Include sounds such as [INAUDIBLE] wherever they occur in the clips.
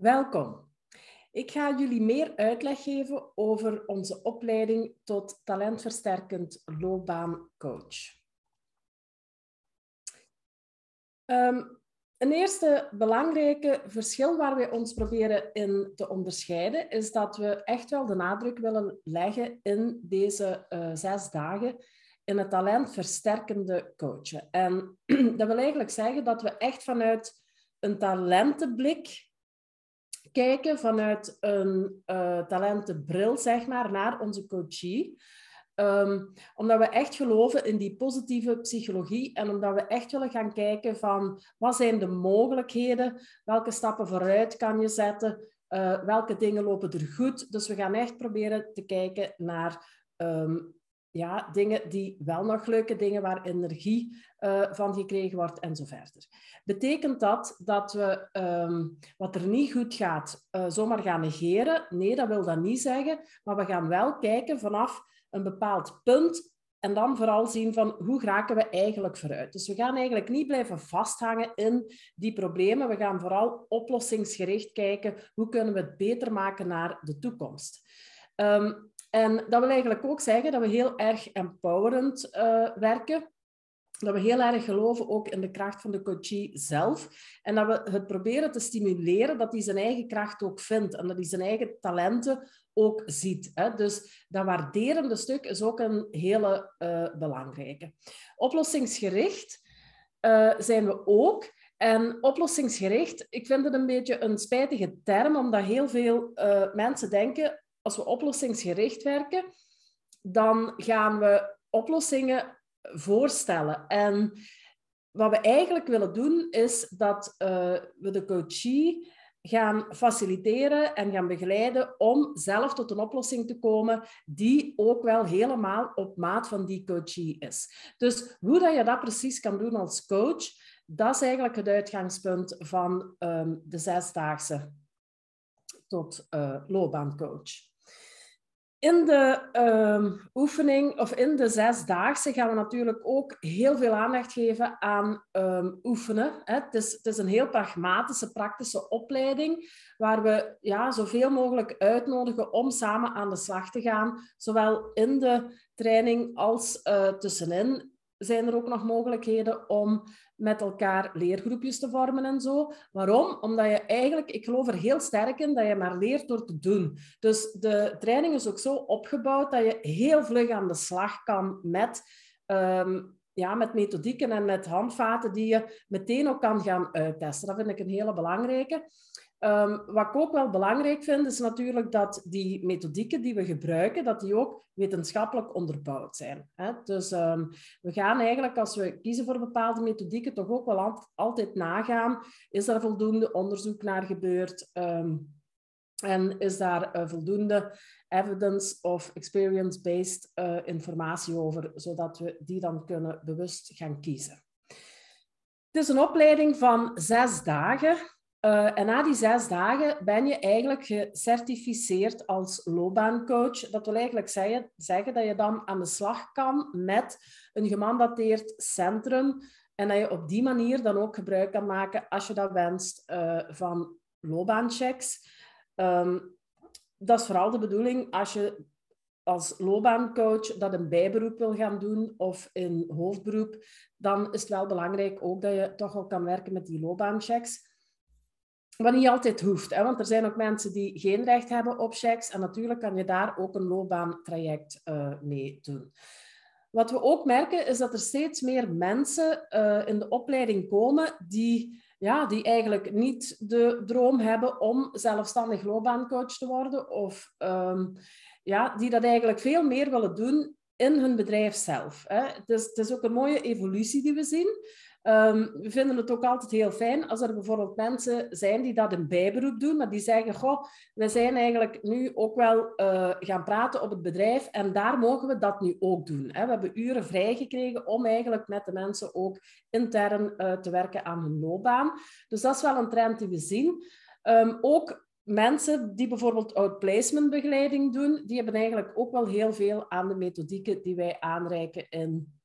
Welkom. Ik ga jullie meer uitleg geven over onze opleiding tot talentversterkend loopbaancoach. Um, een eerste belangrijke verschil waar we ons proberen in te onderscheiden, is dat we echt wel de nadruk willen leggen in deze uh, zes dagen in het talentversterkende coachen. En [CLEARS THROAT] dat wil eigenlijk zeggen dat we echt vanuit een talentenblik kijken vanuit een uh, talentenbril, zeg maar, naar onze coachie. Um, omdat we echt geloven in die positieve psychologie en omdat we echt willen gaan kijken van wat zijn de mogelijkheden, welke stappen vooruit kan je zetten, uh, welke dingen lopen er goed. Dus we gaan echt proberen te kijken naar um, ja, dingen die wel nog leuke dingen waar energie uh, van gekregen wordt en zo verder. Betekent dat dat we um, wat er niet goed gaat uh, zomaar gaan negeren? Nee, dat wil dat niet zeggen. Maar we gaan wel kijken vanaf een bepaald punt en dan vooral zien van hoe raken we eigenlijk vooruit. Dus we gaan eigenlijk niet blijven vasthangen in die problemen. We gaan vooral oplossingsgericht kijken hoe kunnen we het beter maken naar de toekomst. Um, en dat wil eigenlijk ook zeggen dat we heel erg empowerend uh, werken. Dat we heel erg geloven ook in de kracht van de coachie zelf. En dat we het proberen te stimuleren dat hij zijn eigen kracht ook vindt. En dat hij zijn eigen talenten ook ziet. Hè. Dus dat waarderende stuk is ook een hele uh, belangrijke. Oplossingsgericht uh, zijn we ook. En oplossingsgericht, ik vind het een beetje een spijtige term, omdat heel veel mensen denken als we oplossingsgericht werken, dan gaan we oplossingen voorstellen. En wat we eigenlijk willen doen, is dat uh, we de coachie gaan faciliteren en gaan begeleiden om zelf tot een oplossing te komen die ook wel helemaal op maat van die coachie is. Dus hoe dat je dat precies kan doen als coach, dat is eigenlijk het uitgangspunt van um, de zesdaagse tot uh, loopbaancoach. In de uh, oefening of in de zesdaagse gaan we natuurlijk ook heel veel aandacht geven aan um, oefenen. Het, is, het, is, een heel pragmatische, praktische opleiding waar we ja, zoveel mogelijk uitnodigen om samen aan de slag te gaan, zowel in de training als uh, tussenin zijn er ook nog mogelijkheden om met elkaar leergroepjes te vormen en zo. Waarom? Omdat je eigenlijk, ik geloof er heel sterk in, dat je maar leert door te doen. Dus de training is ook zo opgebouwd dat je heel vlug aan de slag kan met, um, ja, met methodieken en met handvaten die je meteen ook kan gaan uittesten. Dat vind ik een hele belangrijke. Um, wat ik ook wel belangrijk vind, is natuurlijk dat die methodieken die we gebruiken, dat die ook wetenschappelijk onderbouwd zijn. Hè? Dus um, we gaan eigenlijk, als we kiezen voor bepaalde methodieken, toch ook wel altijd nagaan, is er voldoende onderzoek naar gebeurd? Um, en is daar uh, voldoende evidence of experience-based uh, informatie over, zodat we die dan kunnen bewust gaan kiezen. Het is een opleiding van zes dagen. Uh, en na die zes dagen ben je eigenlijk gecertificeerd als loopbaancoach. Dat wil eigenlijk zeggen, zeggen dat je dan aan de slag kan met een gemandateerd centrum en dat je op die manier dan ook gebruik kan maken, als je dat wenst, uh, van loopbaanchecks. Um, dat is vooral de bedoeling als je als loopbaancoach dat een bijberoep wil gaan doen of in hoofdberoep, dan is het wel belangrijk ook dat je toch al kan werken met die loopbaanchecks. Wat niet altijd hoeft, want er zijn ook mensen die geen recht hebben op checks. En natuurlijk kan je daar ook een loopbaantraject uh, mee doen. Wat we ook merken is dat er steeds meer mensen uh, in de opleiding komen die, ja, die eigenlijk niet de droom hebben om zelfstandig loopbaancoach te worden. Of um, ja, die dat eigenlijk veel meer willen doen in hun bedrijf zelf. Hè. Het is ook een mooie evolutie die we zien. Um, we vinden het ook altijd heel fijn als er bijvoorbeeld mensen zijn die dat een bijberoep doen, maar die zeggen, goh, we zijn eigenlijk nu ook wel uh, gaan praten op het bedrijf en daar mogen we dat nu ook doen. Hè. We hebben uren vrijgekregen om eigenlijk met de mensen ook intern uh, te werken aan hun loopbaan. Dus dat is wel een trend die we zien. Um, ook mensen die bijvoorbeeld outplacement begeleiding doen, die hebben eigenlijk ook wel heel veel aan de methodieken die wij aanreiken in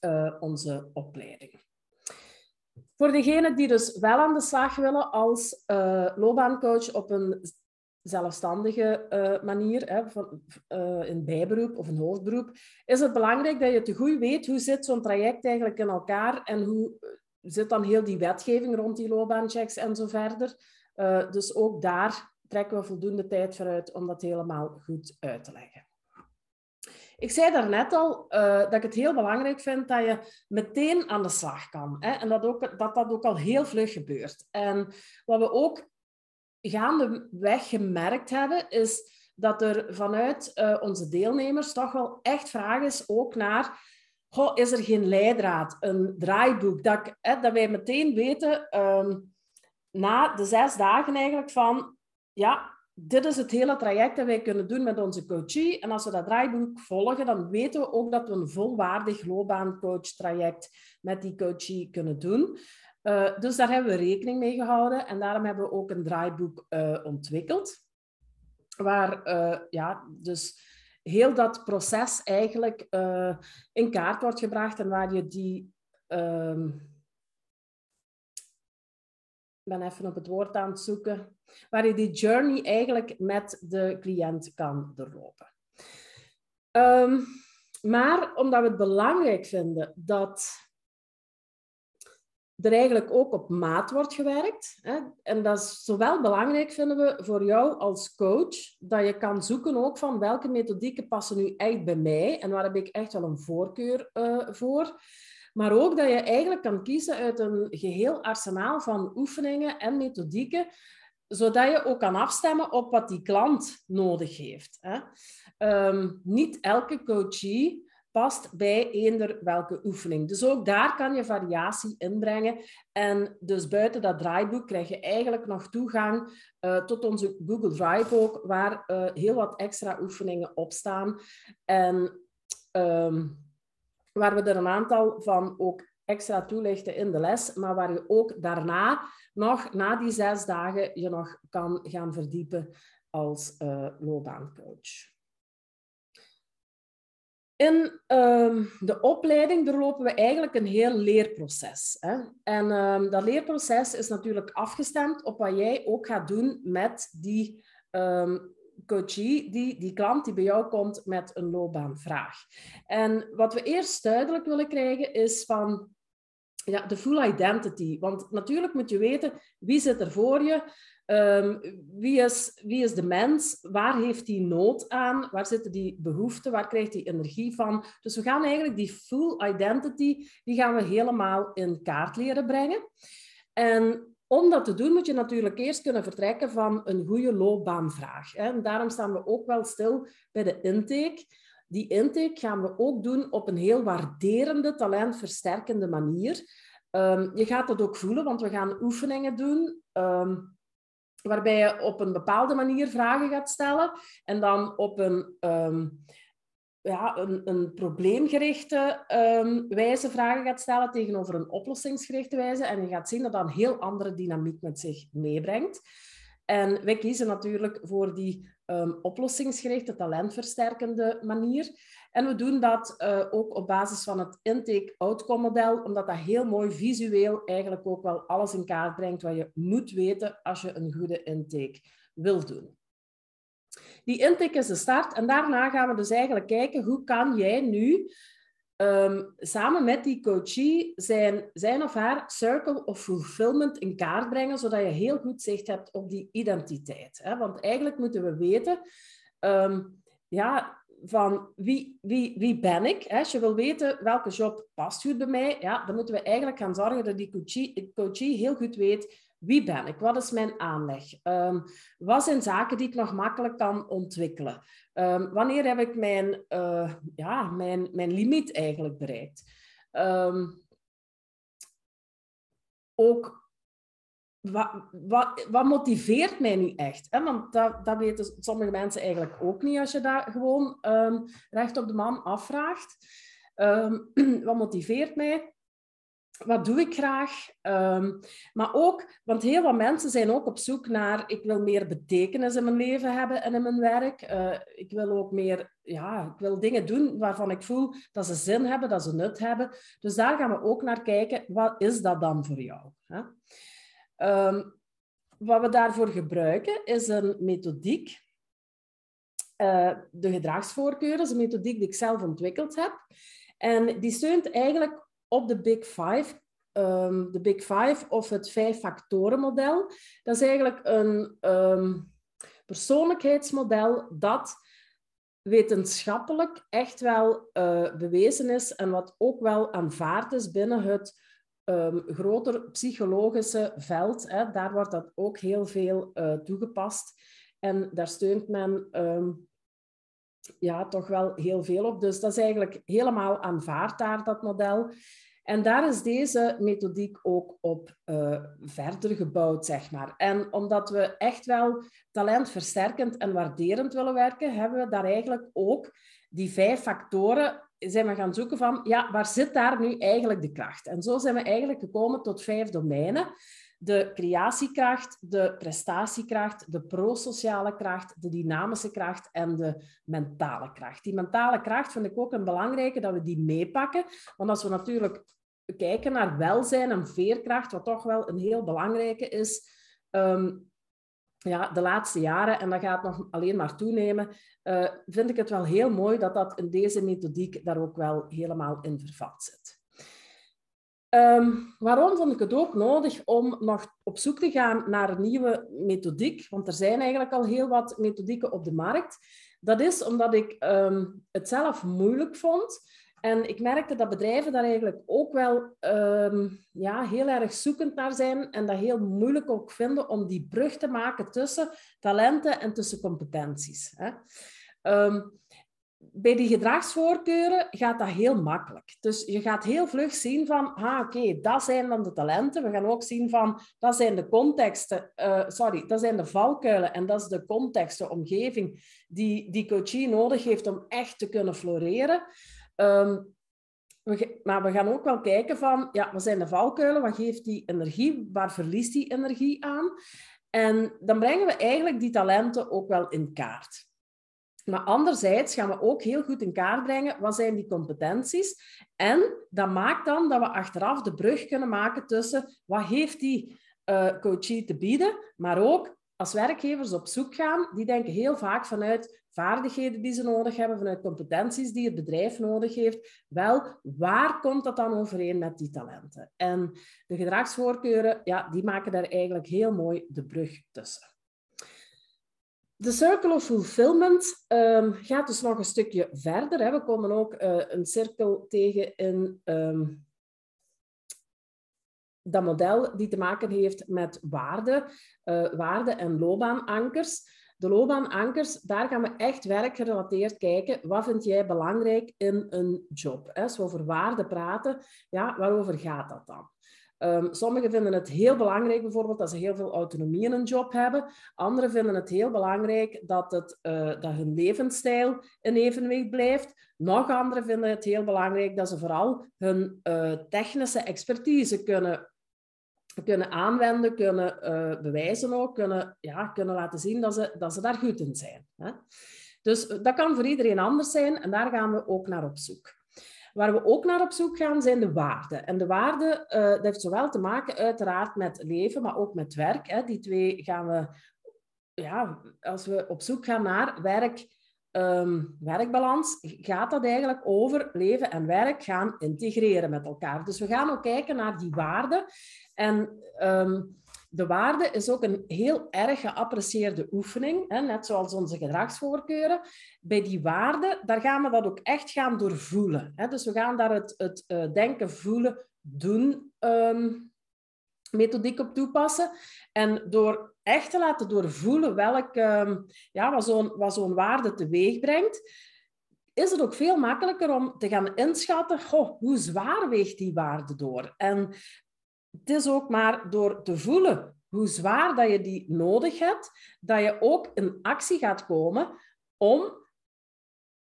uh, onze opleiding. Voor degenen die dus wel aan de slag willen als uh, loopbaancoach op een zelfstandige uh, manier, hè, van, in bijberoep of een hoofdberoep, is het belangrijk dat je te goed weet hoe zit zo'n traject eigenlijk in elkaar en hoe zit dan heel die wetgeving rond die loopbaanchecks en zo verder. Dus ook daar trekken we voldoende tijd voor uit om dat helemaal goed uit te leggen. Ik zei daarnet al uh, dat ik het heel belangrijk vind dat je meteen aan de slag kan. Hè? En dat, ook, dat dat ook al heel vlug gebeurt. En wat we ook gaandeweg gemerkt hebben, is dat er vanuit uh, onze deelnemers toch wel echt vraag is ook naar... Is er geen leidraad, een draaiboek, dat, hè, dat wij meteen weten um, na de zes dagen eigenlijk van... Ja, dit is het hele traject dat wij kunnen doen met onze coachie. En als we dat draaiboek volgen, dan weten we ook dat we een volwaardig loopbaancoach-traject met die coachie kunnen doen. Uh, dus daar hebben we rekening mee gehouden en daarom hebben we ook een draaiboek uh, ontwikkeld. Waar uh, ja, dus heel dat proces eigenlijk in kaart wordt gebracht en waar je die ehm, ik ben even op het woord aan het zoeken, waar je die journey eigenlijk met de cliënt kan doorlopen. Um, maar omdat we het belangrijk vinden dat er eigenlijk ook op maat wordt gewerkt. Hè, en dat is zowel belangrijk, vinden we, voor jou als coach, dat je kan zoeken ook van welke methodieken passen nu echt bij mij en waar heb ik echt wel een voorkeur uh, voor. Maar ook dat je eigenlijk kan kiezen uit een geheel arsenaal van oefeningen en methodieken, zodat je ook kan afstemmen op wat die klant nodig heeft. Hè. Um, niet elke coachie past bij eender welke oefening. Dus ook daar kan je variatie inbrengen. En dus buiten dat draaiboek krijg je eigenlijk nog toegang uh, tot onze Google Drive ook, waar uh, heel wat extra oefeningen op staan. En um, waar we er een aantal van ook extra toelichten in de les, maar waar je ook daarna nog, na die zes dagen, je nog kan gaan verdiepen als uh, loopbaancoach. In um, de opleiding doorlopen we eigenlijk een heel leerproces. Hè? En um, dat leerproces is natuurlijk afgestemd op wat jij ook gaat doen met die um, coachie, die, die klant die bij jou komt met een loopbaanvraag. En wat we eerst duidelijk willen krijgen is van ja, de full identity. Want natuurlijk moet je weten wie zit er voor je, um, wie, is, wie is de mens, waar heeft die nood aan, waar zitten die behoeften, waar krijgt die energie van. Dus we gaan eigenlijk die full identity, die gaan we helemaal in kaart leren brengen. En om dat te doen moet je natuurlijk eerst kunnen vertrekken van een goede loopbaanvraag. En daarom staan we ook wel stil bij de intake. Die intake gaan we ook doen op een heel waarderende, talentversterkende manier. Um, je gaat dat ook voelen, want we gaan oefeningen doen. Um, waarbij je op een bepaalde manier vragen gaat stellen en dan op een um, ja, een, probleemgerichte um, wijze vragen gaat stellen tegenover een oplossingsgerichte wijze. En je gaat zien dat dat een heel andere dynamiek met zich meebrengt. En wij kiezen natuurlijk voor die um, oplossingsgerichte, talentversterkende manier. En we doen dat uh, ook op basis van het intake-outcome-model, omdat dat heel mooi visueel eigenlijk ook wel alles in kaart brengt wat je moet weten als je een goede intake wil doen. Die intake is de start en daarna gaan we dus eigenlijk kijken hoe kan jij nu um, samen met die coachie zijn, zijn of haar circle of fulfillment in kaart brengen, zodat je heel goed zicht hebt op die identiteit. Hè? Want eigenlijk moeten we weten, um, ja, van wie, wie, wie ben ik? Als je wil weten welke job past goed bij mij, ja, dan moeten we eigenlijk gaan zorgen dat die coachie, coachie heel goed weet wie ben ik? Wat is mijn aanleg? Um, wat zijn zaken die ik nog makkelijk kan ontwikkelen? Um, wanneer heb ik mijn, uh, ja, mijn, mijn limiet eigenlijk bereikt? Um, ook, wat, wat, wat, motiveert mij nu echt? Hè? Want dat, dat weten sommige mensen eigenlijk ook niet als je dat gewoon recht op de man afvraagt. [CLEARS THROAT] wat motiveert mij? Wat doe ik graag? Um, maar ook, want heel wat mensen zijn ook op zoek naar, ik wil meer betekenis in mijn leven hebben en in mijn werk. Uh, ik wil ook meer, ja, ik wil dingen doen waarvan ik voel dat ze zin hebben, dat ze nut hebben. Dus daar gaan we ook naar kijken, wat is dat dan voor jou? Hè? Um, wat we daarvoor gebruiken is een methodiek. Uh, de gedragsvoorkeuren is een methodiek die ik zelf ontwikkeld heb. En die steunt eigenlijk op de Big Five. Um, de Big Five of het vijf-factoren-model. Dat is eigenlijk een um, persoonlijkheidsmodel dat wetenschappelijk echt wel uh, bewezen is en wat ook wel aanvaard is binnen het um, groter psychologische veld. Hè. Daar wordt dat ook heel veel uh, toegepast. En daar steunt men ja, toch wel heel veel op. Dus dat is eigenlijk helemaal aanvaard daar, dat model. En daar is deze methodiek ook op uh, verder gebouwd, zeg maar. En omdat we echt wel talentversterkend en waarderend willen werken, hebben we daar eigenlijk ook die vijf factoren zijn gaan zoeken van, ja, waar zit daar nu eigenlijk de kracht? En zo zijn we eigenlijk gekomen tot vijf domeinen de creatiekracht, de prestatiekracht, de prosociale kracht, de dynamische kracht en de mentale kracht. Die mentale kracht vind ik ook een belangrijke dat we die meepakken. Want als we natuurlijk kijken naar welzijn en veerkracht, wat toch wel een heel belangrijke is, um, ja, de laatste jaren, en dat gaat nog alleen maar toenemen, uh, vind ik het wel heel mooi dat dat in deze methodiek daar ook wel helemaal in vervat zit. Um, waarom vond ik het ook nodig om nog op zoek te gaan naar een nieuwe methodiek? Want er zijn eigenlijk al heel wat methodieken op de markt. Dat is omdat ik um, het zelf moeilijk vond. En ik merkte dat bedrijven daar eigenlijk ook wel um, ja, heel erg zoekend naar zijn en dat heel moeilijk ook vinden om die brug te maken tussen talenten en tussen competenties. Hè. Bij die gedragsvoorkeuren gaat dat heel makkelijk. Dus je gaat heel vlug zien van, ah, oké, dat zijn dan de talenten. We gaan ook zien van, dat zijn de contexten, uh, sorry, dat zijn de valkuilen en dat is de context, de omgeving die die coachie nodig heeft om echt te kunnen floreren. Um, we, maar we gaan ook wel kijken van, ja, wat zijn de valkuilen? Wat geeft die energie? Waar verliest die energie aan? En dan brengen we eigenlijk die talenten ook wel in kaart. Maar anderzijds gaan we ook heel goed in kaart brengen wat zijn die competenties. En dat maakt dan dat we achteraf de brug kunnen maken tussen wat heeft die uh, coachie te bieden, maar ook als werkgevers op zoek gaan, die denken heel vaak vanuit vaardigheden die ze nodig hebben, vanuit competenties die het bedrijf nodig heeft. Wel, waar komt dat dan overeen met die talenten? En de gedragsvoorkeuren, ja, die maken daar eigenlijk heel mooi de brug tussen. De Circle of Fulfillment um, gaat dus nog een stukje verder. Hè. We komen ook uh, een cirkel tegen in um, dat model die te maken heeft met waarde, uh, waarde en loopbaanankers. De loopbaanankers, daar gaan we echt werkgerelateerd kijken. Wat vind jij belangrijk in een job? Als we over waarde praten, ja, waarover gaat dat dan? Um, sommigen vinden het heel belangrijk bijvoorbeeld dat ze heel veel autonomie in een job hebben. Anderen vinden het heel belangrijk dat, het, uh, dat hun levensstijl in evenwicht blijft. Nog anderen vinden het heel belangrijk dat ze vooral hun uh, technische expertise kunnen kunnen aanwenden, kunnen uh, bewijzen ook, kunnen, ja, kunnen laten zien dat ze, dat ze daar goed in zijn. Hè? Dus dat kan voor iedereen anders zijn en daar gaan we ook naar op zoek. Waar we ook naar op zoek gaan, zijn de waarden. En de waarden, uh, dat heeft zowel te maken uiteraard met leven, maar ook met werk. Hè. Die twee gaan we, ja, als we op zoek gaan naar werk, um, werkbalans, gaat dat eigenlijk over leven en werk gaan integreren met elkaar. Dus we gaan ook kijken naar die waarden. En um, de waarde is ook een heel erg geapprecieerde oefening, hè, net zoals onze gedragsvoorkeuren. Bij die waarde, daar gaan we dat ook echt gaan doorvoelen. Hè. Dus we gaan daar het, het uh, denken, voelen, doen um, methodiek op toepassen. En door echt te laten doorvoelen welk, um, ja, wat zo'n zo'n waarde teweeg brengt, is het ook veel makkelijker om te gaan inschatten, goh, hoe zwaar weegt die waarde door? En het is ook maar door te voelen hoe zwaar dat je die nodig hebt, dat je ook in actie gaat komen om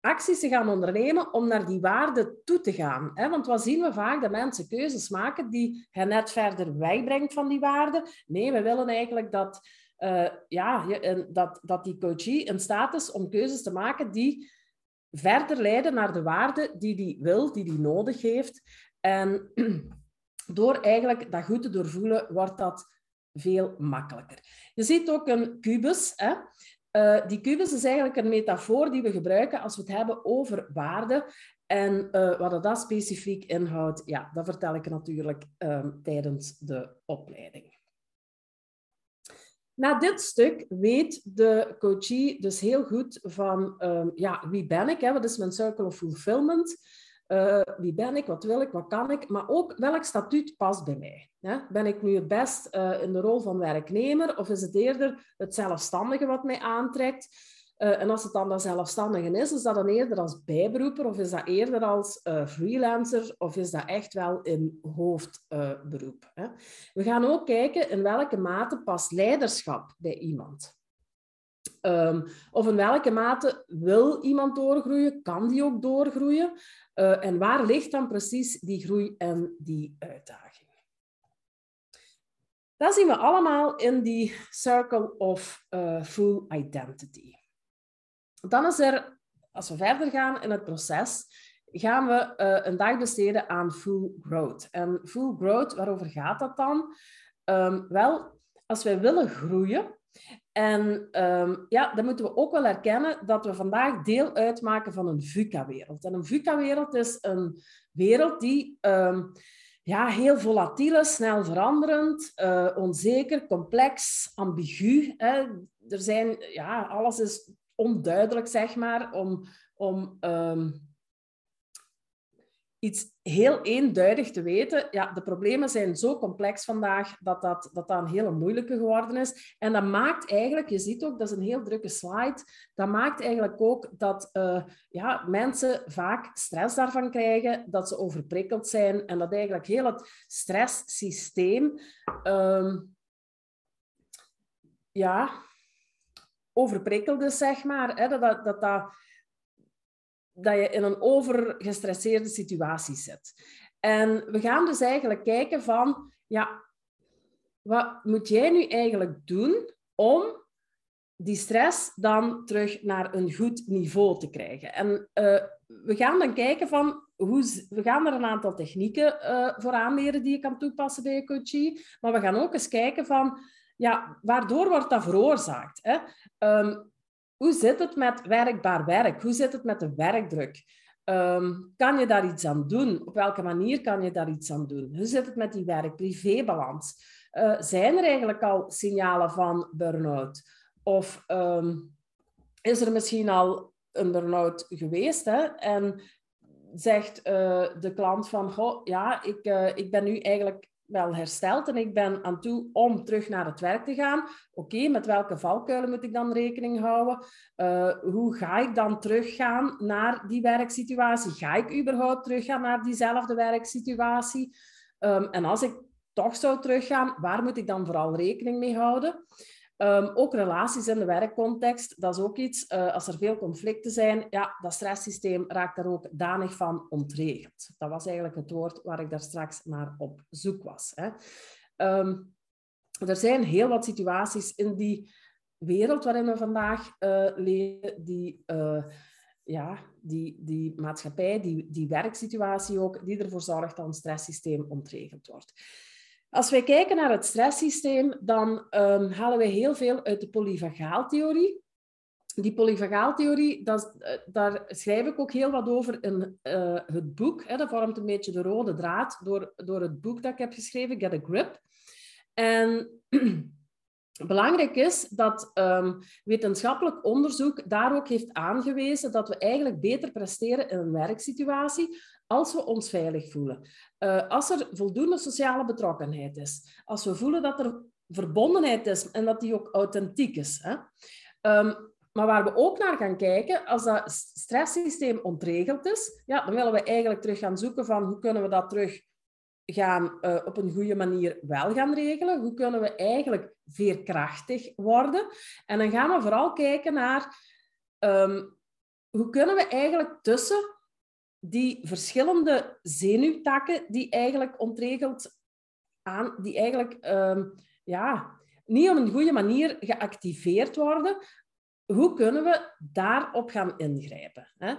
acties te gaan ondernemen om naar die waarde toe te gaan. Want wat zien we vaak? Dat mensen keuzes maken die hen net verder wegbrengt van die waarde. Nee, we willen eigenlijk dat, uh, ja, dat, dat die coachie in staat is om keuzes te maken die verder leiden naar de waarde die die wil, die die nodig heeft. En [CLEARS THROAT] door eigenlijk dat goed te doorvoelen, wordt dat veel makkelijker. Je ziet ook een kubus. Hè? Uh, die kubus is eigenlijk een metafoor die we gebruiken als we het hebben over waarde. En uh, wat dat specifiek inhoudt, ja, dat vertel ik natuurlijk um, tijdens de opleiding. Na dit stuk weet de coachie dus heel goed van um, ja, wie ben ik, hè? wat is mijn circle of fulfillment, uh, wie ben ik, wat wil ik, wat kan ik, maar ook welk statuut past bij mij. Ben ik nu het best uh, in de rol van werknemer of is het eerder het zelfstandige wat mij aantrekt? Uh, en als het dan dat zelfstandige is, is dat dan eerder als bijberoeper of is dat eerder als freelancer of is dat echt wel in hoofdberoep? We gaan ook kijken in welke mate past leiderschap bij iemand. Um, of in welke mate wil iemand doorgroeien? Kan die ook doorgroeien? Uh, en waar ligt dan precies die groei en die uitdaging? Dat zien we allemaal in die Circle of uh, Full Identity. Dan is er, als we verder gaan in het proces, gaan we uh, een dag besteden aan Full Growth. En Full Growth, waarover gaat dat dan? Um, wel, als wij willen groeien, en um, ja, dan moeten we ook wel erkennen dat we vandaag deel uitmaken van een VUCA-wereld. En een VUCA-wereld is een wereld die um, ja, heel volatiel is, snel veranderend, uh, onzeker, complex, ambigu. Hè. Er zijn, ja, alles is onduidelijk, zeg maar, om, om um, iets heel eenduidig te weten. Ja, de problemen zijn zo complex vandaag dat dat, dat, dat een hele moeilijke geworden is. En dat maakt eigenlijk, je ziet ook, dat is een heel drukke slide, dat maakt eigenlijk ook dat uh, ja, mensen vaak stress daarvan krijgen, dat ze overprikkeld zijn en dat eigenlijk heel het stresssysteem um, ja, overprikkeld is, zeg maar. Hè? Dat, dat, dat, dat je in een overgestresseerde situatie zit. En we gaan dus eigenlijk kijken van, ja, wat moet jij nu eigenlijk doen om die stress dan terug naar een goed niveau te krijgen? En uh, we gaan dan kijken van, hoe, we gaan er een aantal technieken uh, voor aanleren die je kan toepassen bij je coachie, maar we gaan ook eens kijken van, ja, waardoor wordt dat veroorzaakt? Hè? Um, hoe zit het met werkbaar werk? Hoe zit het met de werkdruk? Um, kan je daar iets aan doen? Op welke manier kan je daar iets aan doen? Hoe zit het met die werk-privé-balans? Uh, zijn er eigenlijk al signalen van burn-out? Of um, is er misschien al een burn-out geweest hè? en zegt uh, de klant van, goh, ja, ik, uh, ik ben nu eigenlijk wel hersteld en ik ben aan toe om terug naar het werk te gaan. Oké, met welke valkuilen moet ik dan rekening houden? Uh, hoe ga ik dan teruggaan naar die werksituatie? Ga ik überhaupt teruggaan naar diezelfde werksituatie? Um, en als ik toch zou teruggaan, waar moet ik dan vooral rekening mee houden? Um, ook relaties in de werkcontext, dat is ook iets. Uh, als er veel conflicten zijn, ja, dat stresssysteem raakt daar ook danig van ontregeld. Dat was eigenlijk het woord waar ik daar straks naar op zoek was. Hè. Um, er zijn heel wat situaties in die wereld waarin we vandaag uh, leven, die, uh, ja, die, die maatschappij, die, die werksituatie ook, die ervoor zorgt dat een stresssysteem ontregeld wordt. Als wij kijken naar het stresssysteem, dan um, halen wij heel veel uit de polyvagaaltheorie. Die polyvagaaltheorie, dat, uh, daar schrijf ik ook heel wat over in uh, het boek. Hè. Dat vormt een beetje de rode draad door, door het boek dat ik heb geschreven, Get a Grip. En [CLEARS THROAT] belangrijk is dat um, wetenschappelijk onderzoek daar ook heeft aangewezen dat we eigenlijk beter presteren in een werksituatie als we ons veilig voelen, uh, als er voldoende sociale betrokkenheid is, als we voelen dat er verbondenheid is en dat die ook authentiek is. Hè? Um, maar waar we ook naar gaan kijken, als dat stresssysteem ontregeld is, ja, dan willen we eigenlijk terug gaan zoeken van hoe kunnen we dat terug gaan uh, op een goede manier wel gaan regelen. Hoe kunnen we eigenlijk veerkrachtig worden? En dan gaan we vooral kijken naar um, hoe kunnen we eigenlijk tussen die verschillende zenuwtakken die eigenlijk ontregeld aan, die eigenlijk ehm, ja, niet op een goede manier geactiveerd worden, hoe kunnen we daarop gaan ingrijpen? Hè?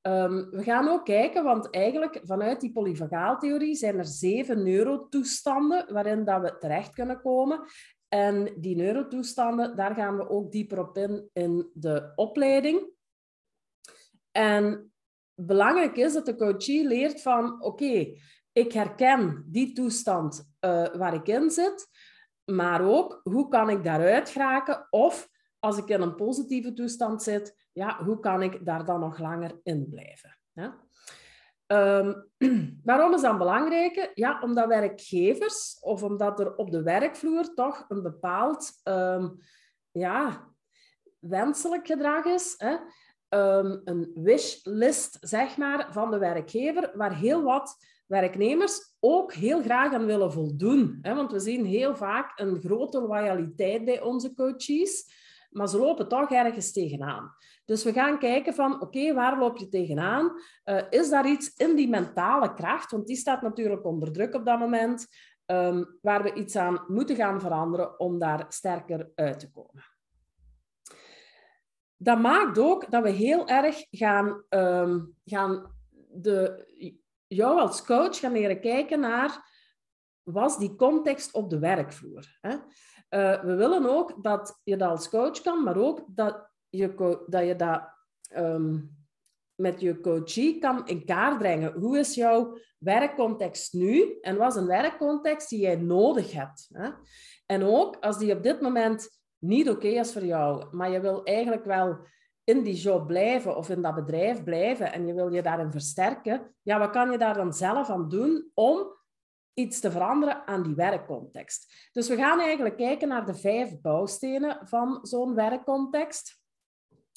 Ehm, we gaan ook kijken, want eigenlijk vanuit die polyvagaaltheorie zijn er zeven neurotoestanden waarin dat we terecht kunnen komen. En die neurotoestanden, daar gaan we ook dieper op in in de opleiding. En belangrijk is dat de coachie leert van, oké, ik herken die toestand uh, waar ik in zit, maar ook hoe kan ik daaruit geraken of als ik in een positieve toestand zit, ja, hoe kan ik daar dan nog langer in blijven? Um, [CLEARS THROAT] waarom is dat belangrijk? Ja, omdat werkgevers of omdat er op de werkvloer toch een bepaald um, ja, wenselijk gedrag is. Hè? Um, een wishlist, zeg maar, van de werkgever, waar heel wat werknemers ook heel graag aan willen voldoen. Hè? Want we zien heel vaak een grote loyaliteit bij onze coaches maar ze lopen toch ergens tegenaan. Dus we gaan kijken van, oké, waar loop je tegenaan? Uh, is daar iets in die mentale kracht? Want die staat natuurlijk onder druk op dat moment, um, waar we iets aan moeten gaan veranderen om daar sterker uit te komen. Dat maakt ook dat we heel erg gaan, um, gaan de, jou als coach gaan leren kijken naar was die context op de werkvloer. Hè? Uh, we willen ook dat je dat als coach kan, maar ook dat je dat, je um, met je coachie kan in kaart brengen. Hoe is jouw werkcontext nu en wat is een werkcontext die jij nodig hebt? Hè? En ook als die op dit moment niet oké is voor jou, maar je wil eigenlijk wel in die job blijven of in dat bedrijf blijven en je wil je daarin versterken, ja, wat kan je daar dan zelf aan doen om iets te veranderen aan die werkcontext. Dus we gaan eigenlijk kijken naar de vijf bouwstenen van zo'n werkcontext.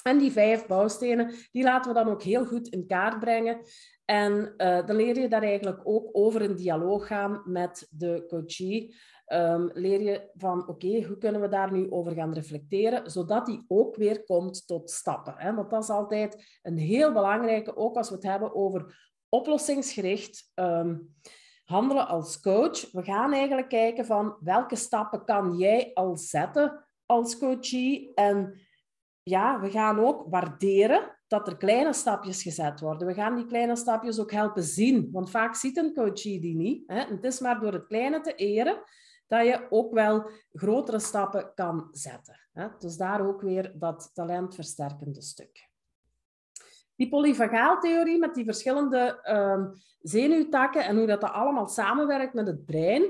En die vijf bouwstenen, die laten we dan ook heel goed in kaart brengen. En uh, dan leer je daar eigenlijk ook over in dialoog gaan met de coachie. Um, leer je van, oké, hoe kunnen we daar nu over gaan reflecteren, zodat die ook weer komt tot stappen. Hè? Want dat is altijd een heel belangrijke, ook als we het hebben over oplossingsgericht. Um, handelen als coach. We gaan eigenlijk kijken van welke stappen kan jij al zetten als coachie. En ja, we gaan ook waarderen dat er kleine stapjes gezet worden. We gaan die kleine stapjes ook helpen zien. Want vaak ziet een coachie die niet. Hè? Het is maar door het kleine te eren dat je ook wel grotere stappen kan zetten. Dus daar ook weer dat talentversterkende stuk. Die polyvagaaltheorie met die verschillende um, zenuwtakken en hoe dat, dat allemaal samenwerkt met het brein.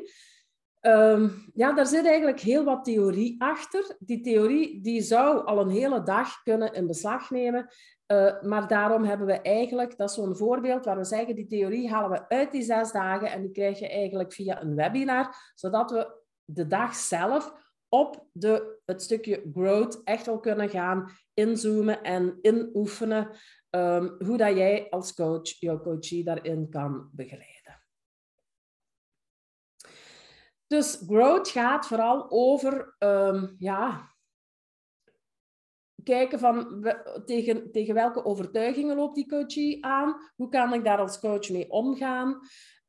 Um, ja, daar zit eigenlijk heel wat theorie achter. Die theorie die zou al een hele dag kunnen in beslag nemen. Uh, maar daarom hebben we eigenlijk, dat is zo'n voorbeeld waar we zeggen, die theorie halen we uit die zes dagen en die krijg je eigenlijk via een webinar, zodat we de dag zelf op de, het stukje growth echt wel kunnen gaan inzoomen en inoefenen um, hoe dat jij als coach jouw coachie daarin kan begeleiden. Dus growth gaat vooral over um, ja, kijken van tegen, tegen welke overtuigingen loopt die coachie aan? Hoe kan ik daar als coach mee omgaan?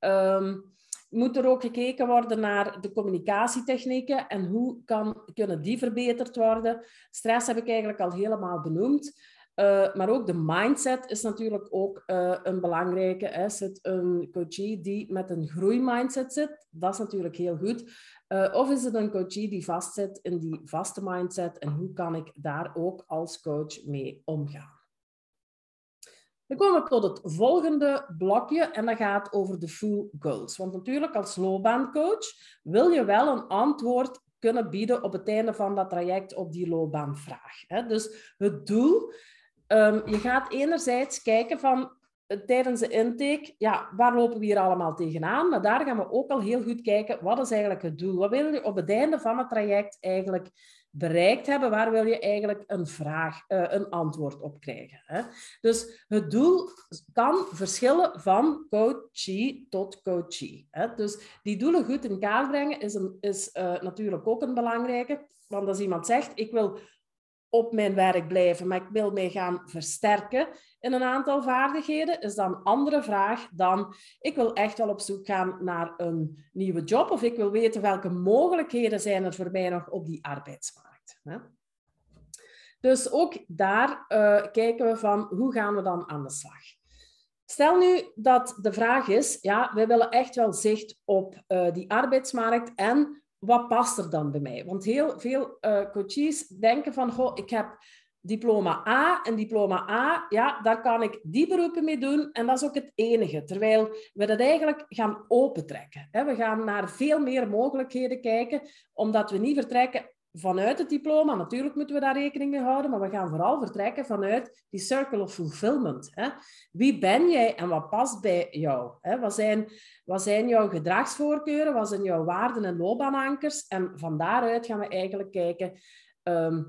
Um, moet er ook gekeken worden naar de communicatietechnieken en hoe kan, kunnen die verbeterd worden. Stress heb ik eigenlijk al helemaal benoemd. Uh, maar ook de mindset is natuurlijk ook uh, een belangrijke. Hè. Zit een coachie die met een groeimindset zit, dat is natuurlijk heel goed. Uh, of is het een coachie die vastzit in die vaste mindset en hoe kan ik daar ook als coach mee omgaan? Dan komen we tot het volgende blokje en dat gaat over de full goals. Want natuurlijk als loopbaancoach wil je wel een antwoord kunnen bieden op het einde van dat traject op die loopbaanvraag. Dus het doel Um, je gaat enerzijds kijken van uh, tijdens de intake, ja, waar lopen we hier allemaal tegenaan? Maar daar gaan we ook al heel goed kijken, wat is eigenlijk het doel? Wat wil je op het einde van het traject eigenlijk bereikt hebben? Waar wil je eigenlijk een vraag, uh, een antwoord op krijgen? Hè? Dus het doel kan verschillen van coachee tot coachee. Hè? Dus die doelen goed in kaart brengen is, is uh, natuurlijk ook een belangrijke. Want als iemand zegt, ik wil op mijn werk blijven, maar ik wil mij gaan versterken in een aantal vaardigheden, is dan een andere vraag dan ik wil echt wel op zoek gaan naar een nieuwe job of ik wil weten welke mogelijkheden zijn er voor mij nog op die arbeidsmarkt. Hè? Dus ook daar uh, kijken we van hoe gaan we dan aan de slag. Stel nu dat de vraag is, ja, wij willen echt wel zicht op uh, die arbeidsmarkt en wat past er dan bij mij? Want heel veel uh, coaches denken van, goh, ik heb diploma A en diploma A, ja, daar kan ik die beroepen mee doen en dat is ook het enige. Terwijl we dat eigenlijk gaan opentrekken. We gaan naar veel meer mogelijkheden kijken, omdat we niet vertrekken vanuit het diploma. Natuurlijk moeten we daar rekening mee houden, maar we gaan vooral vertrekken vanuit die circle of fulfillment. Wie ben jij en wat past bij jou? Wat zijn, wat zijn jouw gedragsvoorkeuren? Wat zijn jouw waarden en loopbaanankers? En van daaruit gaan we eigenlijk kijken... Ehm,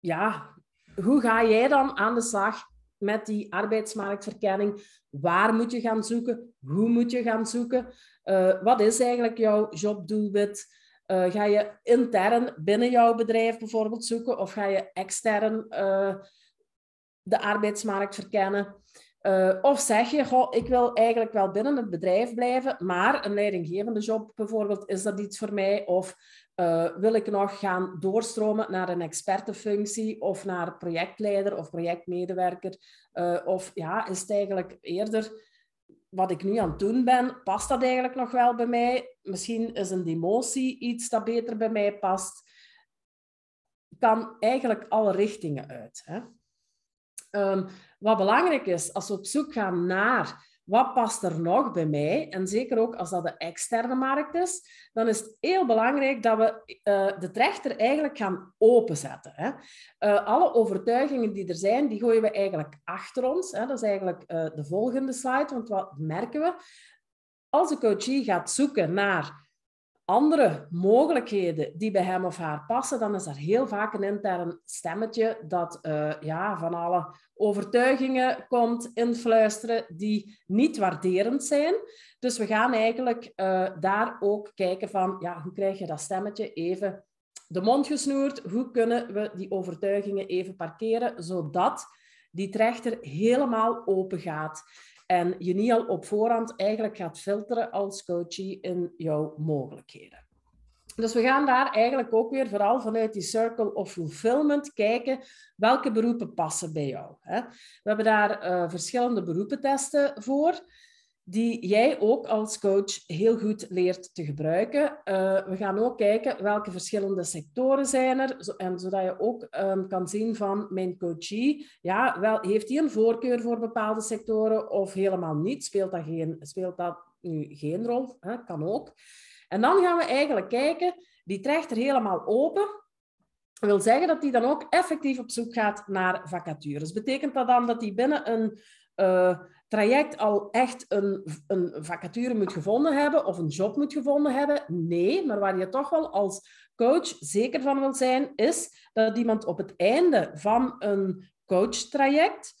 ja, hoe ga jij dan aan de slag met die arbeidsmarktverkenning? Waar moet je gaan zoeken? Hoe moet je gaan zoeken? Uh, wat is eigenlijk jouw jobdoelwit? Uh, ga je intern binnen jouw bedrijf bijvoorbeeld zoeken of ga je extern uh, de arbeidsmarkt verkennen? Uh, of zeg je, goh, ik wil eigenlijk wel binnen het bedrijf blijven, maar een leidinggevende job bijvoorbeeld, is dat iets voor mij? Of wil ik nog gaan doorstromen naar een expertenfunctie of naar projectleider of projectmedewerker? Of ja, is het eigenlijk eerder wat ik nu aan het doen ben, past dat eigenlijk nog wel bij mij? Misschien is een demotie iets dat beter bij mij past. Kan eigenlijk alle richtingen uit. Hè? Um, wat belangrijk is, als we op zoek gaan naar wat past er nog bij mij? En zeker ook als dat de externe markt is, dan is het heel belangrijk dat we uh, de trechter eigenlijk gaan openzetten. Hè. Uh, alle overtuigingen die er zijn, die gooien we eigenlijk achter ons. Hè. Dat is eigenlijk uh, de volgende slide, want wat merken we? Als de coachie gaat zoeken naar andere mogelijkheden die bij hem of haar passen, dan is er heel vaak een intern stemmetje dat uh, ja, van alle overtuigingen komt influisteren die niet waarderend zijn. Dus we gaan eigenlijk uh, daar ook kijken van, ja, hoe krijg je dat stemmetje even de mond gesnoerd? Hoe kunnen we die overtuigingen even parkeren, zodat die trechter helemaal open gaat? En je niet al op voorhand eigenlijk gaat filteren als coachie in jouw mogelijkheden. Dus we gaan daar eigenlijk ook weer vooral vanuit die circle of fulfillment kijken welke beroepen passen bij jou. We hebben daar uh, verschillende beroepentesten voor die jij ook als coach heel goed leert te gebruiken. Uh, we gaan ook kijken welke verschillende sectoren zijn er, en zodat je ook um, kan zien van mijn coachie, ja, wel, heeft hij een voorkeur voor bepaalde sectoren of helemaal niet? Speelt dat, geen, speelt dat nu geen rol? Hè? Kan ook. En dan gaan we eigenlijk kijken, die trekt er helemaal open. Dat wil zeggen dat hij dan ook effectief op zoek gaat naar vacatures. Betekent dat dan dat hij binnen een uh, traject al echt een, een vacature moet gevonden hebben of een job moet gevonden hebben. Nee, maar waar je toch wel als coach zeker van wil zijn, is dat iemand op het einde van een coachtraject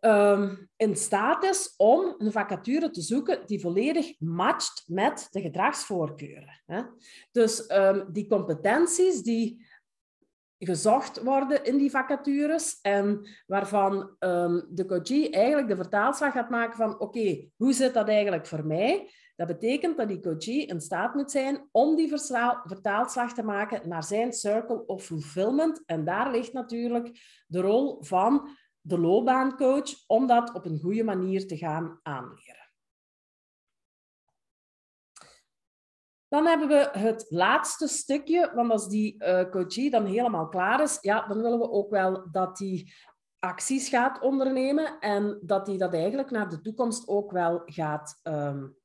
um, in staat is om een vacature te zoeken die volledig matcht met de gedragsvoorkeuren. Hè? Dus um, die competenties die gezocht worden in die vacatures en waarvan um, de coachie eigenlijk de vertaalslag gaat maken van oké, hoe zit dat eigenlijk voor mij? Dat betekent dat die coachie in staat moet zijn om die vertaalslag te maken naar zijn circle of fulfillment. En daar ligt natuurlijk de rol van de loopbaancoach om dat op een goede manier te gaan aanleren. Dan hebben we het laatste stukje, want als die uh, coachie dan helemaal klaar is, ja, dan willen we ook wel dat die acties gaat ondernemen en dat die dat eigenlijk naar de toekomst ook wel gaat um,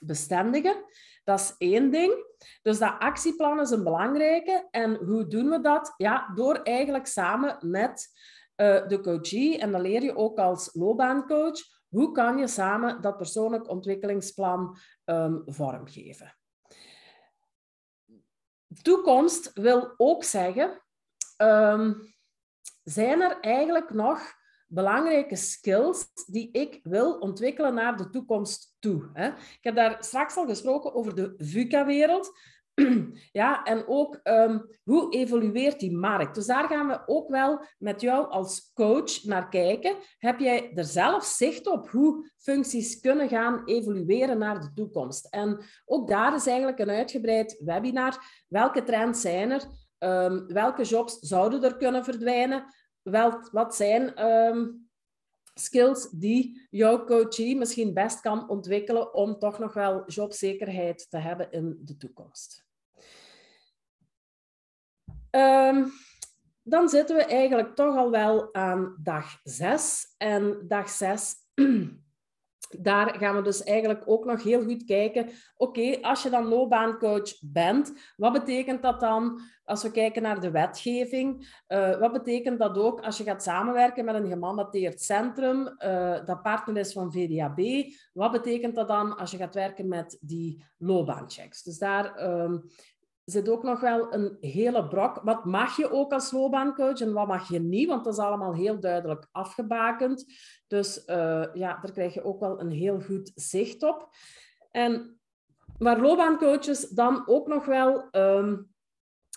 bestendigen. Dat is één ding. Dus dat actieplan is een belangrijke. En hoe doen we dat? Ja, door eigenlijk samen met uh, de coachie, en dan leer je ook als loopbaancoach, hoe kan je samen dat persoonlijk ontwikkelingsplan um, vormgeven? Toekomst wil ook zeggen, um, zijn er eigenlijk nog belangrijke skills die ik wil ontwikkelen naar de toekomst toe? Hè? Ik heb daar straks al gesproken over de VUCA-wereld. [CLEARS THROAT] ja, en ook ehm, hoe evolueert die markt? Dus daar gaan we ook wel met jou als coach naar kijken. Heb jij er zelf zicht op hoe functies kunnen gaan evolueren naar de toekomst? En ook daar is eigenlijk een uitgebreid webinar. Welke trends zijn er? Um, welke jobs zouden er kunnen verdwijnen? Wel, wat zijn ehm, skills die jouw coachie misschien best kan ontwikkelen om toch nog wel jobzekerheid te hebben in de toekomst. Um, dan zitten we eigenlijk toch al wel aan dag 6. En dag 6 daar gaan we dus eigenlijk ook nog heel goed kijken. Oké, als je dan loopbaancoach bent, wat betekent dat dan als we kijken naar de wetgeving? Uh, wat betekent dat ook als je gaat samenwerken met een gemandateerd centrum uh, dat partner is van VDAB? Wat betekent dat dan als je gaat werken met die loopbaanchecks? Dus daar um, zit ook nog wel een hele brok. Wat mag je ook als loopbaancoach en wat mag je niet? Want dat is allemaal heel duidelijk afgebakend. Dus uh, ja, daar krijg je ook wel een heel goed zicht op. En waar loopbaancoaches dan ook nog wel um,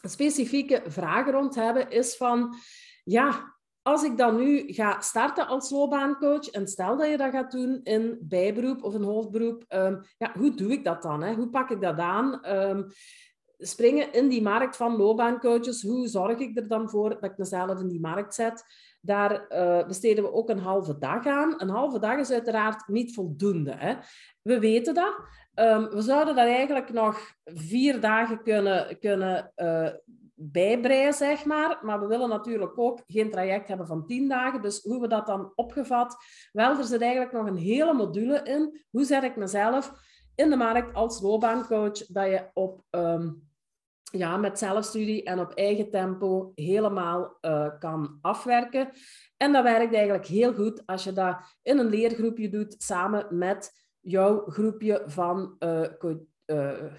specifieke vragen rond hebben, is van... Ja, als ik dan nu ga starten als loopbaancoach en stel dat je dat gaat doen in bijberoep of een hoofdberoep, um, ja, hoe doe ik dat dan? Hè? Hoe pak ik dat aan? Um, springen in die markt van loopbaancoaches. Hoe zorg ik er dan voor dat ik mezelf in die markt zet? Daar uh, besteden we ook een halve dag aan. Een halve dag is uiteraard niet voldoende. Hè? We weten dat. Um, we zouden daar eigenlijk nog vier dagen kunnen, kunnen uh, bijbreien, zeg maar. Maar we willen natuurlijk ook geen traject hebben van tien dagen. Dus hoe we dat dan opgevat? Wel, er zit eigenlijk nog een hele module in. Hoe zet ik mezelf in de markt als loopbaancoach? Dat je op um, ja, met zelfstudie en op eigen tempo helemaal uh, kan afwerken. En dat werkt eigenlijk heel goed als je dat in een leergroepje doet samen met jouw groepje van uh, uh,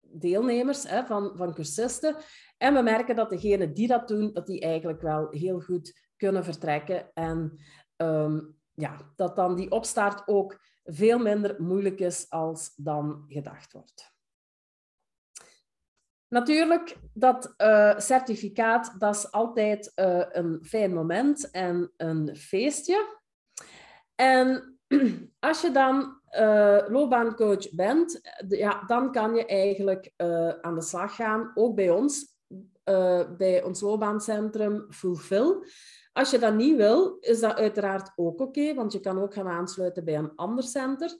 deelnemers, hè, van, van cursisten. En we merken dat degenen die dat doen, dat die eigenlijk wel heel goed kunnen vertrekken. En um, ja, dat dan die opstart ook veel minder moeilijk is als dan gedacht wordt. Natuurlijk, dat uh, certificaat, dat is altijd uh, een fijn moment en een feestje. En [CLEARS THROAT] als je dan uh, loopbaancoach bent, ja, dan kan je eigenlijk aan de slag gaan, ook bij ons, bij ons loopbaancentrum Fulfill. Als je dat niet wil, is dat uiteraard ook oké, want je kan ook gaan aansluiten bij een ander center.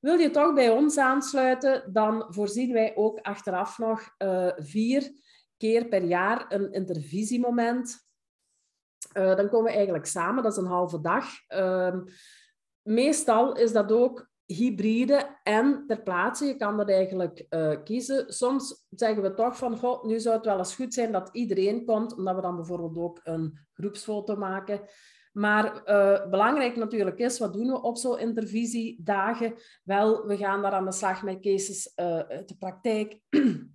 Wil je toch bij ons aansluiten, dan voorzien wij ook achteraf nog uh, vier keer per jaar een intervisiemoment. Uh, dan komen we eigenlijk samen, dat is een halve dag. Uh, meestal is dat ook hybride en ter plaatse. Je kan dat eigenlijk uh, kiezen. Soms zeggen we toch van, nu zou het wel eens goed zijn dat iedereen komt, omdat we dan bijvoorbeeld ook een groepsfoto maken. Maar uh, belangrijk natuurlijk is, wat doen we op zo'n intervisiedagen? Wel, we gaan daar aan de slag met cases uh, uit de praktijk. [CLEARS THROAT]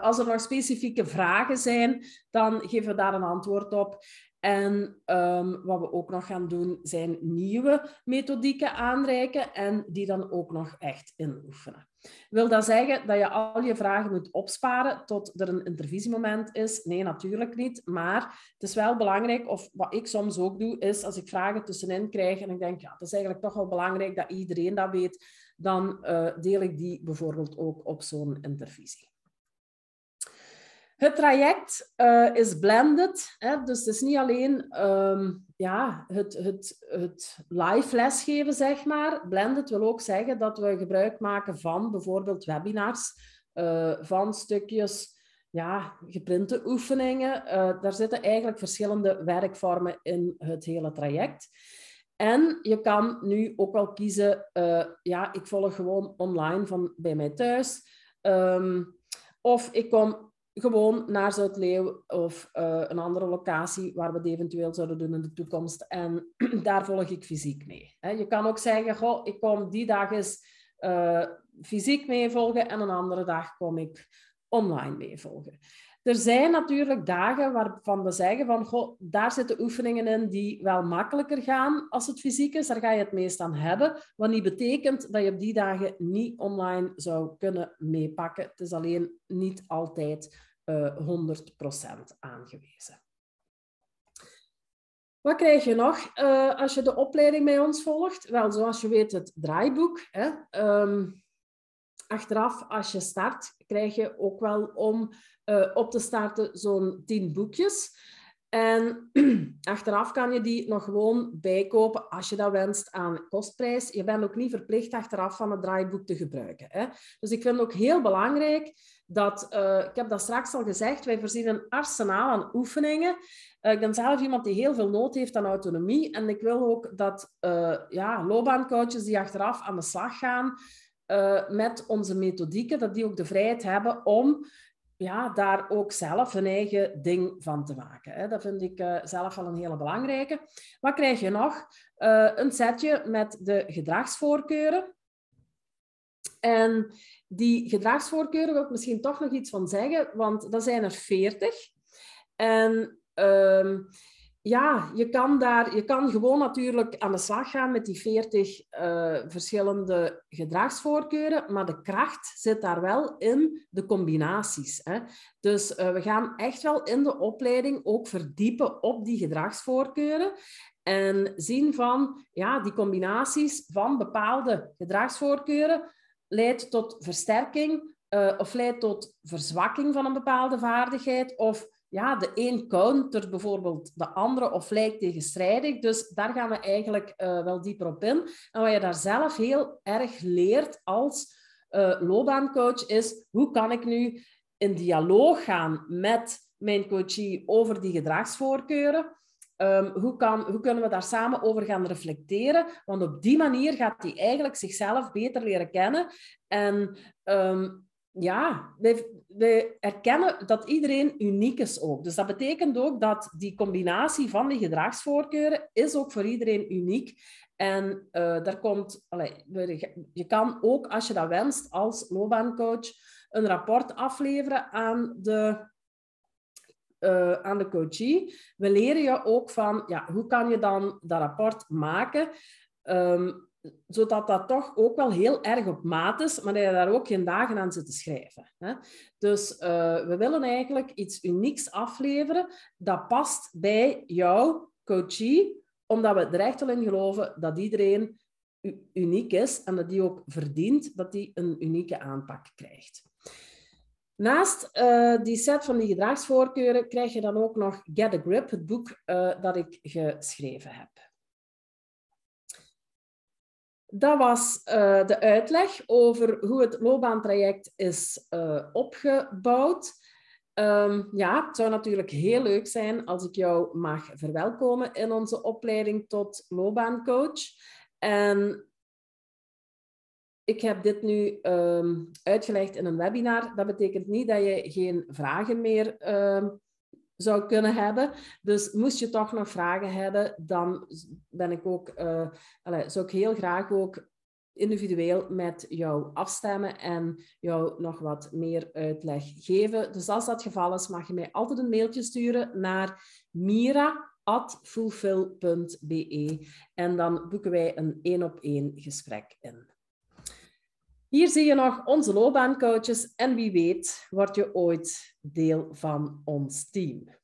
Als er nog specifieke vragen zijn, dan geven we daar een antwoord op. En um, wat we ook nog gaan doen, zijn nieuwe methodieken aanreiken en die dan ook nog echt inoefenen. Wil dat zeggen dat je al je vragen moet opsparen tot er een intervisiemoment is? Nee, natuurlijk niet. Maar het is wel belangrijk, of wat ik soms ook doe, is als ik vragen tussenin krijg en ik denk, ja, het is eigenlijk toch wel belangrijk dat iedereen dat weet, dan uh, deel ik die bijvoorbeeld ook op zo'n intervisie. Het traject uh, is blended, hè, dus het is niet alleen um, ja, het, het, het live lesgeven, zeg maar. Blended wil ook zeggen dat we gebruik maken van bijvoorbeeld webinars, uh, van stukjes ja, geprinte oefeningen. Uh, daar zitten eigenlijk verschillende werkvormen in het hele traject. En je kan nu ook wel kiezen, ja, ik volg gewoon online van bij mij thuis. Um, of ik kom gewoon naar Zuid-Leeuw of uh, een andere locatie waar we het eventueel zouden doen in de toekomst. En [CLEARS THROAT] daar volg ik fysiek mee. Je kan ook zeggen, goh, ik kom die dag eens uh, fysiek mee volgen en een andere dag kom ik online meevolgen. Er zijn natuurlijk dagen waarvan we zeggen van, goh, daar zitten oefeningen in die wel makkelijker gaan als het fysiek is. Daar ga je het meest aan hebben. Wat niet betekent dat je op die dagen niet online zou kunnen meepakken. Het is alleen niet altijd uh, eh, 100% aangewezen. Wat krijg je nog uh, als je de opleiding bij ons volgt? Wel, zoals je weet, het draaiboek. Hè? Um, achteraf, als je start, krijg je ook wel om uh, op te starten zo'n 10 boekjes. En [CLEARS THROAT] achteraf kan je die nog gewoon bijkopen als je dat wenst aan kostprijs. Je bent ook niet verplicht achteraf van het draaiboek te gebruiken. Hè? Dus ik vind ook heel belangrijk dat, uh, ik heb dat straks al gezegd, wij voorzien een arsenaal aan oefeningen. Uh, ik ben zelf iemand die heel veel nood heeft aan autonomie. En ik wil ook dat uh, ja, loopbaancoaches die achteraf aan de slag gaan met onze methodieken, dat die ook de vrijheid hebben om ja, daar ook zelf een eigen ding van te maken. Hè. Dat vind ik uh, zelf wel een hele belangrijke. Wat krijg je nog? Uh, een setje met de gedragsvoorkeuren. En die gedragsvoorkeuren wil ik misschien toch nog iets van zeggen, want dat zijn er veertig. En uh, ja, je kan, daar, je kan gewoon natuurlijk aan de slag gaan met die 40 uh, eh, verschillende gedragsvoorkeuren, maar de kracht zit daar wel in de combinaties. Hè. Dus uh, we gaan echt wel in de opleiding ook verdiepen op die gedragsvoorkeuren en zien van ja, die combinaties van bepaalde gedragsvoorkeuren leidt tot versterking uh, of leidt tot verzwakking van een bepaalde vaardigheid of ja, de een countert bijvoorbeeld de andere of lijkt tegenstrijdig. Dus daar gaan we eigenlijk uh, wel dieper op in. En wat je daar zelf heel erg leert als uh, loopbaancoach is, hoe kan ik nu in dialoog gaan met mijn coachie over die gedragsvoorkeuren? Um, hoe, kan, hoe kunnen we daar samen over gaan reflecteren? Want op die manier gaat hij eigenlijk zichzelf beter leren kennen. En um, ja, wij, erkennen dat iedereen uniek is ook. Dus dat betekent ook dat die combinatie van die gedragsvoorkeuren is ook voor iedereen uniek. En uh, daar komt, je kan ook, als je dat wenst, als loopbaancoach een rapport afleveren aan de, uh, aan de coachie. We leren je ook van, ja, hoe kan je dan dat rapport maken? Um, zodat dat toch ook wel heel erg op maat is, maar dat je daar ook geen dagen aan zit te schrijven. Hè? Dus uh, we willen eigenlijk iets unieks afleveren dat past bij jouw coachie, omdat we er echt wel in geloven dat iedereen uniek is en dat die ook verdient dat die een unieke aanpak krijgt. Naast uh, die set van die gedragsvoorkeuren krijg je dan ook nog Get a Grip, het boek uh, dat ik geschreven heb. Dat was uh, de uitleg over hoe het loopbaantraject is uh, opgebouwd. Um, ja, het zou natuurlijk heel leuk zijn als ik jou mag verwelkomen in onze opleiding tot loopbaancoach. En ik heb dit nu um, uitgelegd in een webinar. Dat betekent niet dat je geen vragen meer um, zou kunnen hebben. Dus moest je toch nog vragen hebben, dan ben ik ook, uh, allez, zou ik heel graag ook individueel met jou afstemmen en jou nog wat meer uitleg geven. Dus als dat geval is, mag je mij altijd een mailtje sturen naar mira.fulfill.be en dan boeken wij een één-op-één gesprek in. Hier zie je nog onze loopbaancoaches en wie weet word je ooit deel van ons team.